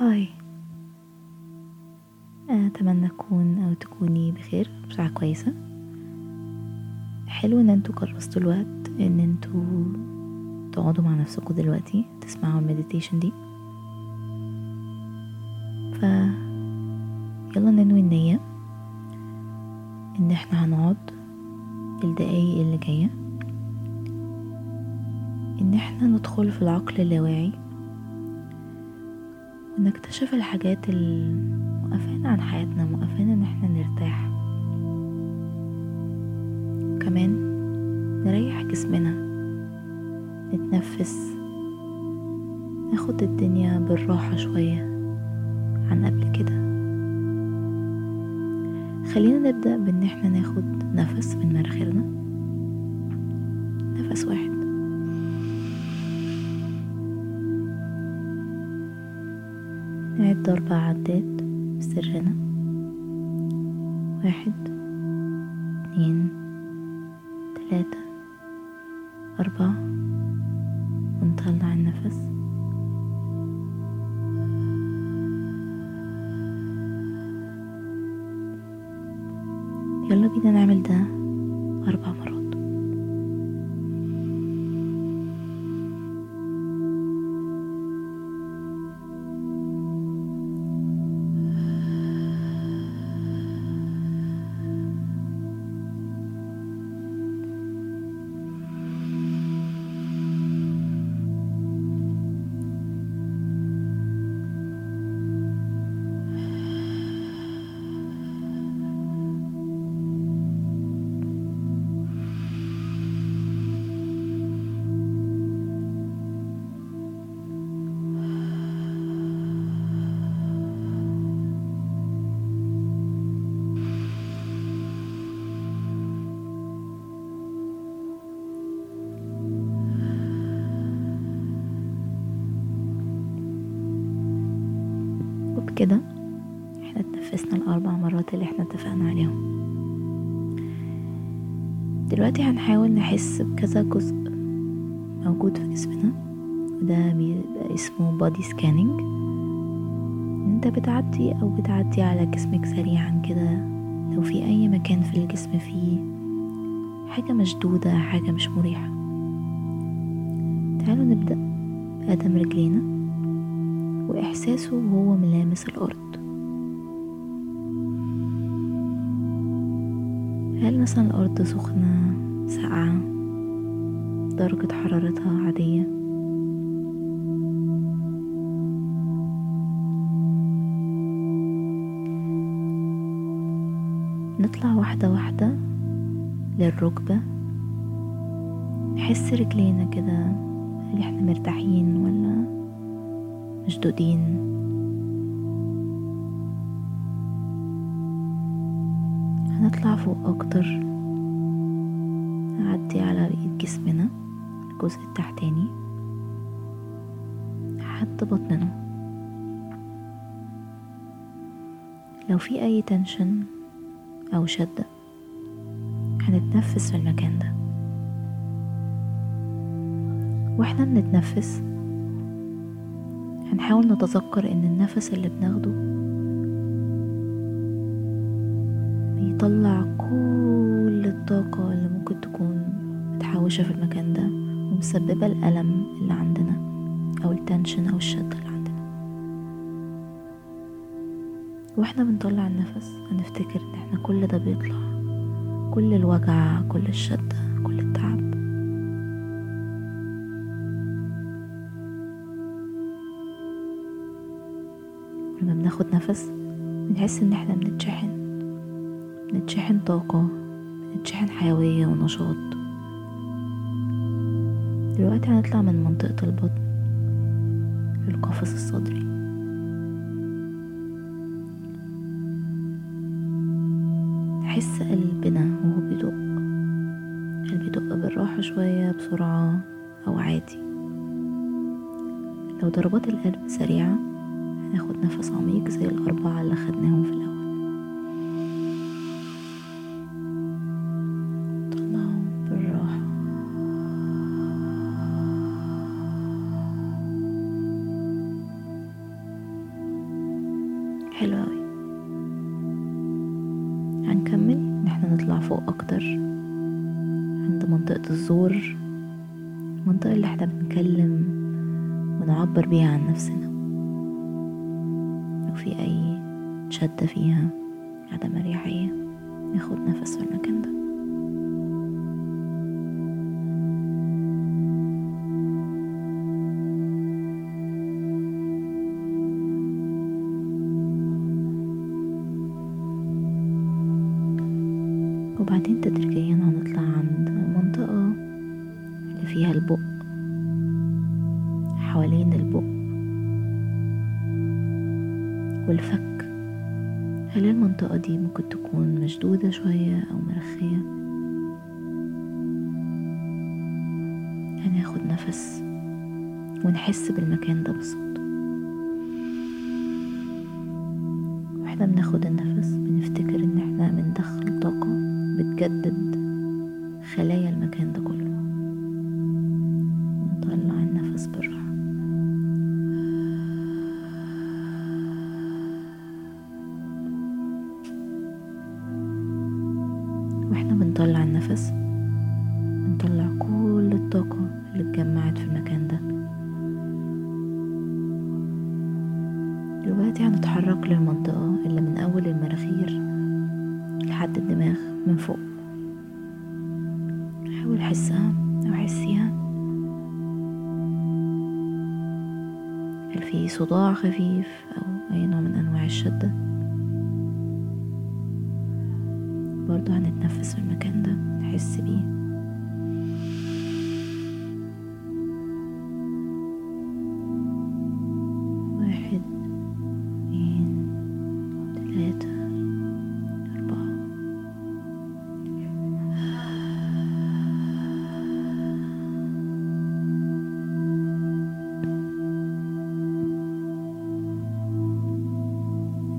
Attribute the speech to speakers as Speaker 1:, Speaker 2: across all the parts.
Speaker 1: هاي. أتمنى أكون أو تكوني بخير بصحة كويسة. حلو إن أنتوا كرستوا الوقت إن أنتوا تقعدوا مع نفسكم دلوقتي تسمعوا المديتيشن دي. ف يلا ننوي النية إن إحنا هنقعد الدقايق اللي جاية. إن إحنا ندخل في العقل اللاواعي. ونكتشف الحاجات الموقفانا عن حياتنا موقفانا إن إحنا نرتاح. كمان نريح جسمنا نتنفس ناخد الدنيا بالراحة شوية عن قبل كده. خلينا نبدأ بإن إحنا ناخد نفس من مناخيرنا نفس واحد. نعد أربع عدات بسرنا واحد اتنين تلاتة أربعة. ونطلع النفس. يلا بينا نعمل ده. مرات اللي إحنا اتفقنا عليهم. دلوقتي هنحاول نحس بكذا جزء موجود في جسمنا. وده بيبقى اسمه body scanning. انت بتعدي أو بتعدي على جسمك سريعا كده. لو في أي مكان في الجسم فيه حاجة مشدودة حاجة مش مريحة. تعالوا نبدأ بقدم رجلينا. وإحساسه وهو ملامس الأرض. هل مثلا الأرض سخنة ساقعة درجة حرارتها عادية؟ نطلع واحدة واحدة للركبة. نحس رجلينا كده هل إحنا مرتاحين ولا مشدودين؟ هنطلع فوق أكتر. نعدي على بقية جسمنا. الجزء التحتاني. لحد بطننا. لو في أي تنشن أو شدة هنتنفس في المكان ده. وإحنا بنتنفس هنحاول نتذكر إن النفس اللي بناخده بيطلع كل الطاقة اللي ممكن تكون متحوشة في المكان ده ومسببة الألم اللي عندنا أو التنشن أو الشدة اللي عندنا. وإحنا بنطلع النفس هنفتكر إن إحنا كل ده بيطلع. كل الوجع كل الشدة كل التعب. لما بناخد نفس بنحس إن إحنا بنتشحن. بنتشحن طاقة بنتشحن حيوية ونشاط. دلوقتي هنطلع من منطقة البطن للقفص الصدري. نحس قلبنا وهو بيدق هل بيدق بالراحة شوية بسرعة أو عادي. لو ضربات القلب سريعة هناخد نفس عميق زي الأربعة اللي خدناهم في الأول. الزور المنطقة اللي إحنا بنتكلم ونعبر بيها عن نفسنا. لو في أي شدة فيها عدم اريحية ناخد نفس في المكان ده. تكون مشدودة شوية أو مرخية. هناخد نفس ونحس بالمكان ده بالظبط. وإحنا بناخد النفس بنفتكر إن إحنا بندخل طاقة بتجدد خلايا المكان ده وإحنا بنطلع النفس بنطلع كل الطاقة اللي اتجمعت في المكان ده. دلوقتي هنتحرك للمنطقة اللي من أول المناخير لحد الدماغ من فوق. حاول حسها أو حسيها هل في صداع خفيف أو أي نوع من أنواع الشدة؟ برضو هنتنفس في المكان ده نحس بيه.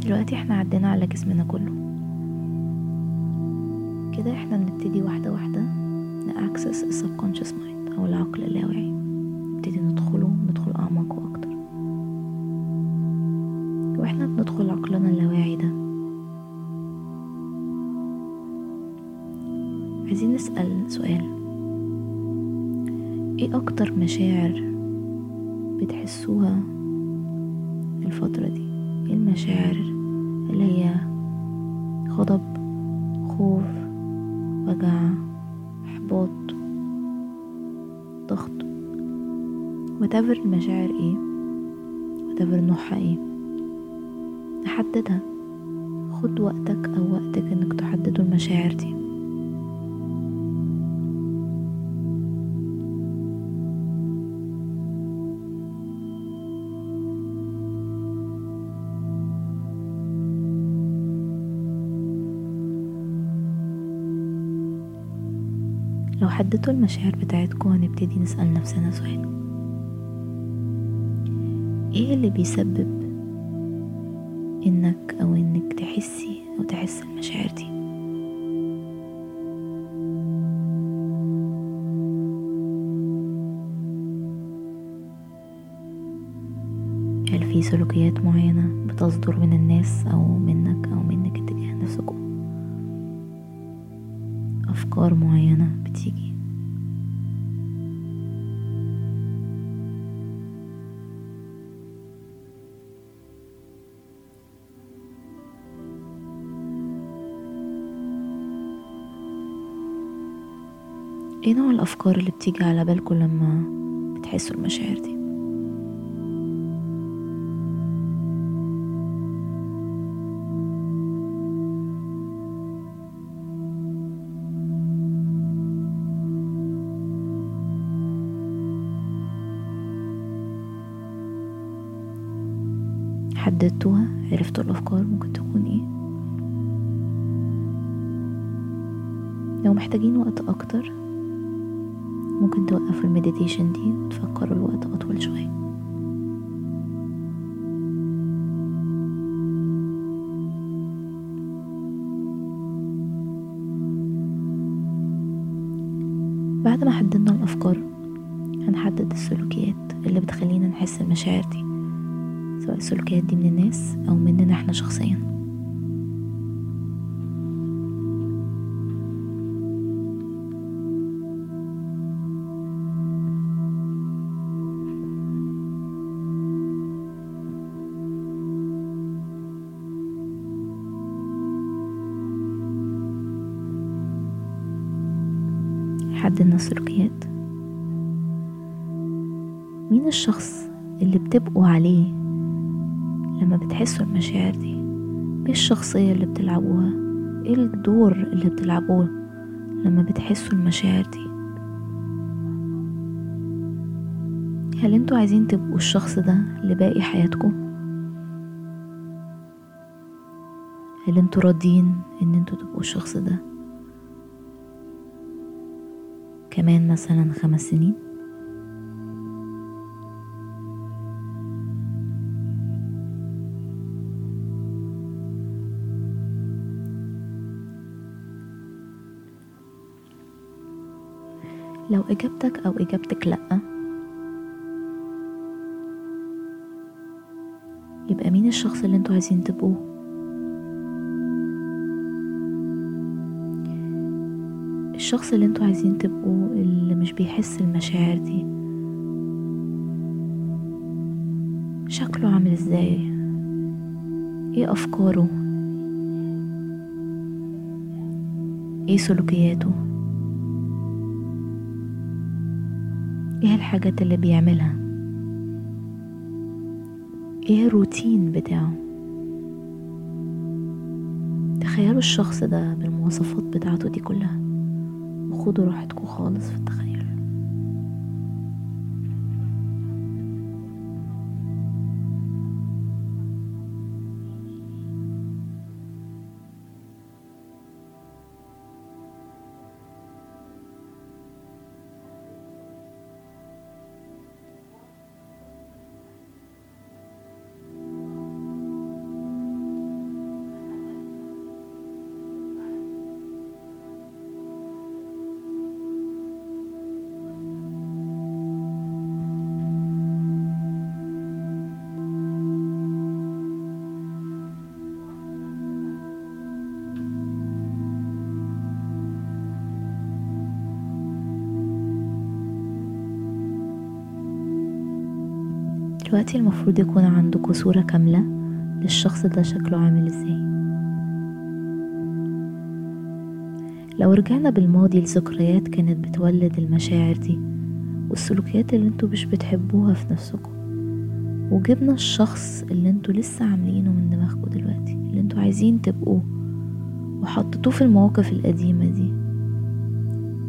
Speaker 1: دلوقتي إحنا عدينا على جسمنا كله. كده إحنا بنبتدي واحدة واحدة ن access ال subconscious mind أو العقل اللاواعي. نبتدي ندخله ندخل أعمق وأكتر وإحنا بندخل عقلنا اللاواعي ده. عايزين نسأل سؤال. إيه أكتر مشاعر بتحسوها الفترة دي؟ إيه المشاعر اللي هي غضب خوف وجع إحباط ضغط whatever المشاعر إيه whatever نوعها إيه. نحددها خد وقتك أو وقتك إنك تحددوا المشاعر دي. لو حددتوا المشاعر بتاعتكم هنبتدي نسأل نفسنا سؤال. إيه اللي بيسبب إنك أو إنك تحسي أو تحس المشاعر دي؟ هل في سلوكيات معينة بتصدر من الناس أو منك أو منك اتجاه نفسكم؟ أفكار معينة بتيجي. إيه نوع الأفكار اللي بتيجي على بالكم لما بتحسوا المشاعر دي؟ حددتوها عرفتوا الأفكار ممكن تكون إيه. لو محتاجين وقت أكتر ممكن توقفوا المديتيشن دي وتفكروا الوقت أطول شوية. بعد ما حددنا الأفكار هنحدد السلوكيات اللي بتخلينا نحس المشاعر دي. السلوكيات دي من الناس أو مننا إحنا شخصيا. حددنا السلوكيات مين الشخص اللي بتبقوا عليه بتحسوا المشاعر دي؟ إيه الشخصية اللي بتلعبوها؟ إيه الدور اللي بتلعبوه لما بتحسوا المشاعر دي؟ هل أنتوا عايزين تبقوا الشخص ده لباقي حياتكم؟ هل أنتوا راضيين إن أنتوا تبقوا الشخص ده؟ كمان مثلا خمس سنين؟ إجابتك أو إجابتك لأ. يبقى مين الشخص اللي أنتوا عايزين تبقوه؟ الشخص اللي أنتوا عايزين تبقوه اللي مش بيحس المشاعر دي. شكله عامل إزاي؟ إيه أفكاره؟ إيه سلوكياته؟ إيه الحاجات اللي بيعملها؟ إيه الروتين بتاعه؟ تخيلوا الشخص ده بالمواصفات بتاعته دي كلها. وخدوا راحتكم خالص في التخيل. دلوقتي المفروض يكون عندكوا صورة كاملة للشخص ده شكله عامل إزاي. لو رجعنا بالماضي لذكريات كانت بتولد المشاعر دي والسلوكيات اللي أنتوا مش بتحبوها في نفسكم وجبنا الشخص اللي أنتوا لسه عاملينه من دماغكم دلوقتي اللي أنتوا عايزين تبقوه وحطيتوه في المواقف القديمة دي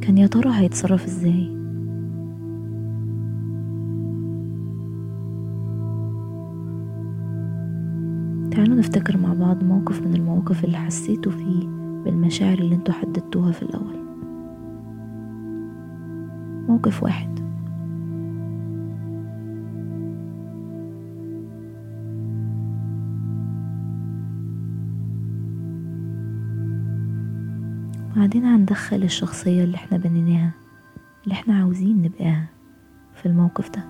Speaker 1: كان يا ترى هيتصرف إزاي؟ تعالوا نفتكر مع بعض موقف من المواقف اللي حسيتوا فيه بالمشاعر اللي أنتوا حددتوها في الأول. موقف واحد. وبعدين هندخل الشخصية اللي إحنا بنيناها اللي إحنا عاوزين نبقاها في الموقف ده.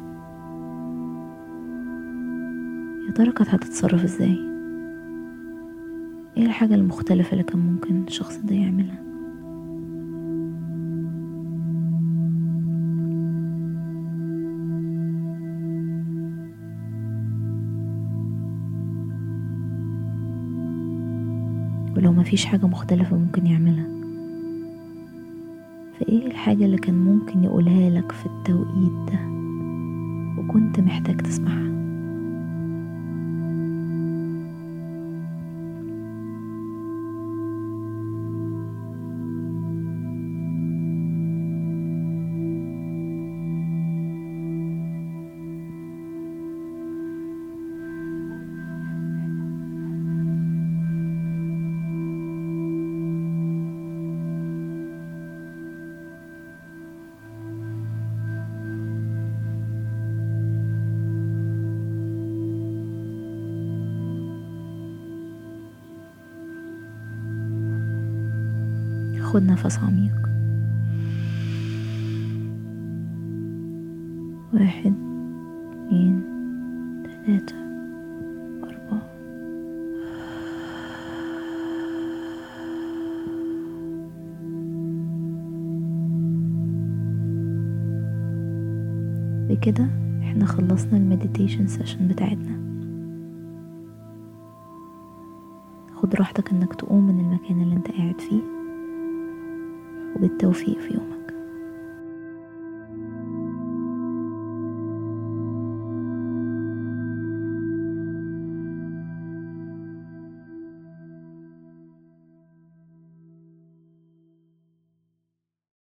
Speaker 1: يا ترى كانت هتتصرف إزاي؟ إيه الحاجة المختلفة اللي كان ممكن الشخص ده يعملها؟ ولو مفيش حاجة مختلفة ممكن يعملها. فايه الحاجة اللي كان ممكن يقولها لك في التوقيت ده وكنت محتاج تسمعها؟ خد نفس عميق. واحد اتنين تلاتة أربعة. بكده إحنا خلصنا ال meditation session بتاعتنا. خد راحتك انك تقوم من المكان اللي انت قاعد فيه. وبالتوفيق في يوم